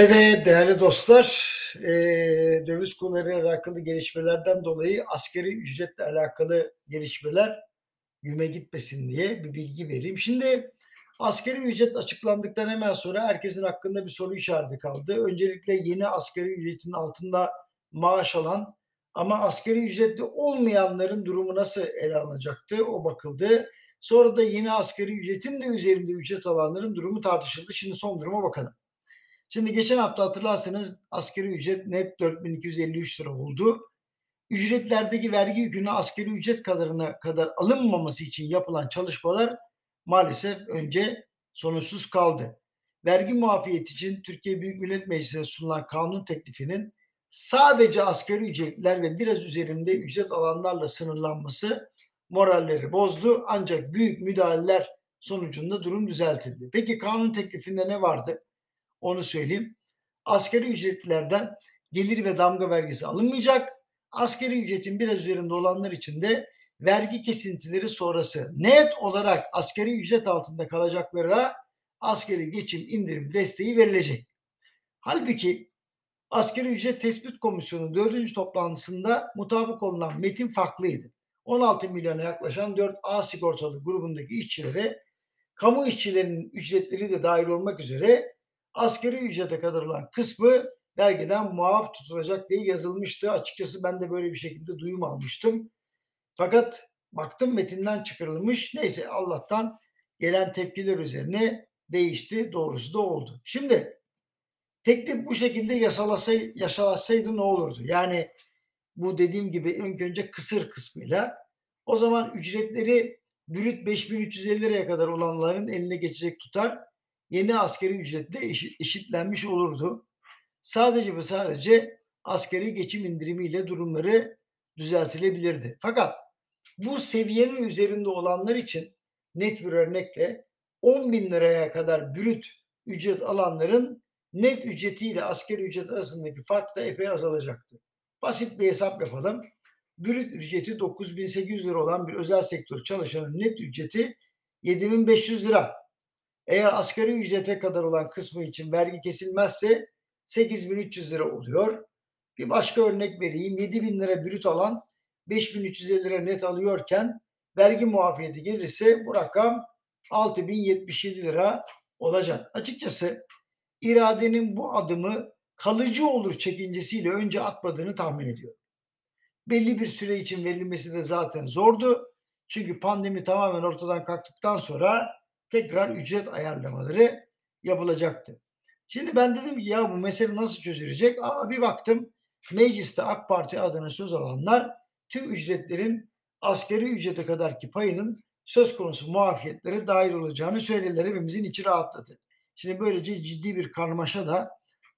Evet değerli dostlar, eee, döviz kurları alakalı gelişmelerden dolayı askeri ücretle alakalı gelişmeler güme gitmesin diye bir bilgi vereyim. Şimdi askeri ücret açıklandıktan hemen sonra herkesin hakkında bir soru işareti kaldı. Öncelikle yeni askeri ücretin altında maaş alan ama askeri ücretli olmayanların durumu nasıl ele alınacaktı o bakıldı. Sonra da yeni askeri ücretin de üzerinde ücret alanların durumu tartışıldı. Şimdi son duruma bakalım. Şimdi geçen hafta hatırlarsanız askeri ücret net 4253 lira oldu. Ücretlerdeki vergi yükünü askeri ücret kadarına kadar alınmaması için yapılan çalışmalar maalesef önce sonuçsuz kaldı. Vergi muafiyeti için Türkiye Büyük Millet Meclisi'ne sunulan kanun teklifinin sadece asgari ücretler ve biraz üzerinde ücret alanlarla sınırlanması moralleri bozdu. Ancak büyük müdahaleler sonucunda durum düzeltildi. Peki kanun teklifinde ne vardı? Onu söyleyeyim. Asgari ücretlilerden gelir ve damga vergisi alınmayacak. Asgari ücretin biraz üzerinde olanlar için de vergi kesintileri sonrası net olarak asgari ücret altında kalacaklara asgari geçim indirim desteği verilecek. Halbuki Asgari Ücret Tespit Komisyonu 4. toplantısında mutabık olunan metin farklıydı. 16 milyona yaklaşan 4A sigortalı grubundaki işçilere kamu işçilerinin ücretleri de dahil olmak üzere asgari ücrete kadar olan kısmı vergiden muaf tutulacak diye yazılmıştı. Açıkçası ben de böyle bir şekilde duyum almıştım. Fakat baktım metinden çıkarılmış. Neyse Allah'tan gelen tepkiler üzerine değişti. Doğrusu da oldu. Şimdi teklif bu şekilde yasalasay, yasalasaydı ne olurdu? Yani bu dediğim gibi önce önce kısır kısmıyla o zaman ücretleri brüt 5350 liraya kadar olanların eline geçecek tutar yeni askeri ücretle eşitlenmiş olurdu. Sadece ve sadece askeri geçim indirimiyle durumları düzeltilebilirdi. Fakat bu seviyenin üzerinde olanlar için net bir örnekle 10 bin liraya kadar brüt ücret alanların net ücretiyle askeri ücret arasındaki fark da epey azalacaktı. Basit bir hesap yapalım. Brüt ücreti 9800 lira olan bir özel sektör çalışanın net ücreti 7500 lira. Eğer asgari ücrete kadar olan kısmı için vergi kesilmezse 8300 lira oluyor. Bir başka örnek vereyim. 7000 lira brüt alan 5350 lira net alıyorken vergi muafiyeti gelirse bu rakam 6077 lira olacak. Açıkçası iradenin bu adımı kalıcı olur çekincesiyle önce atmadığını tahmin ediyorum. Belli bir süre için verilmesi de zaten zordu. Çünkü pandemi tamamen ortadan kalktıktan sonra tekrar ücret ayarlamaları yapılacaktı. Şimdi ben dedim ki ya bu mesele nasıl çözülecek? Aa, bir baktım mecliste AK Parti adına söz alanlar tüm ücretlerin askeri ücrete kadarki payının söz konusu muafiyetlere dahil olacağını söylediler. Hepimizin içi rahatladı. Şimdi böylece ciddi bir karmaşa da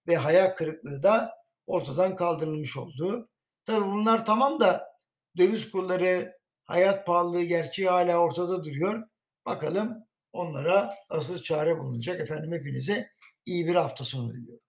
ve hayal kırıklığı da ortadan kaldırılmış oldu. Tabii bunlar tamam da döviz kurları, hayat pahalılığı gerçeği hala ortada duruyor. Bakalım onlara asıl çare bulunacak. Efendim hepinize iyi bir hafta sonu diliyorum.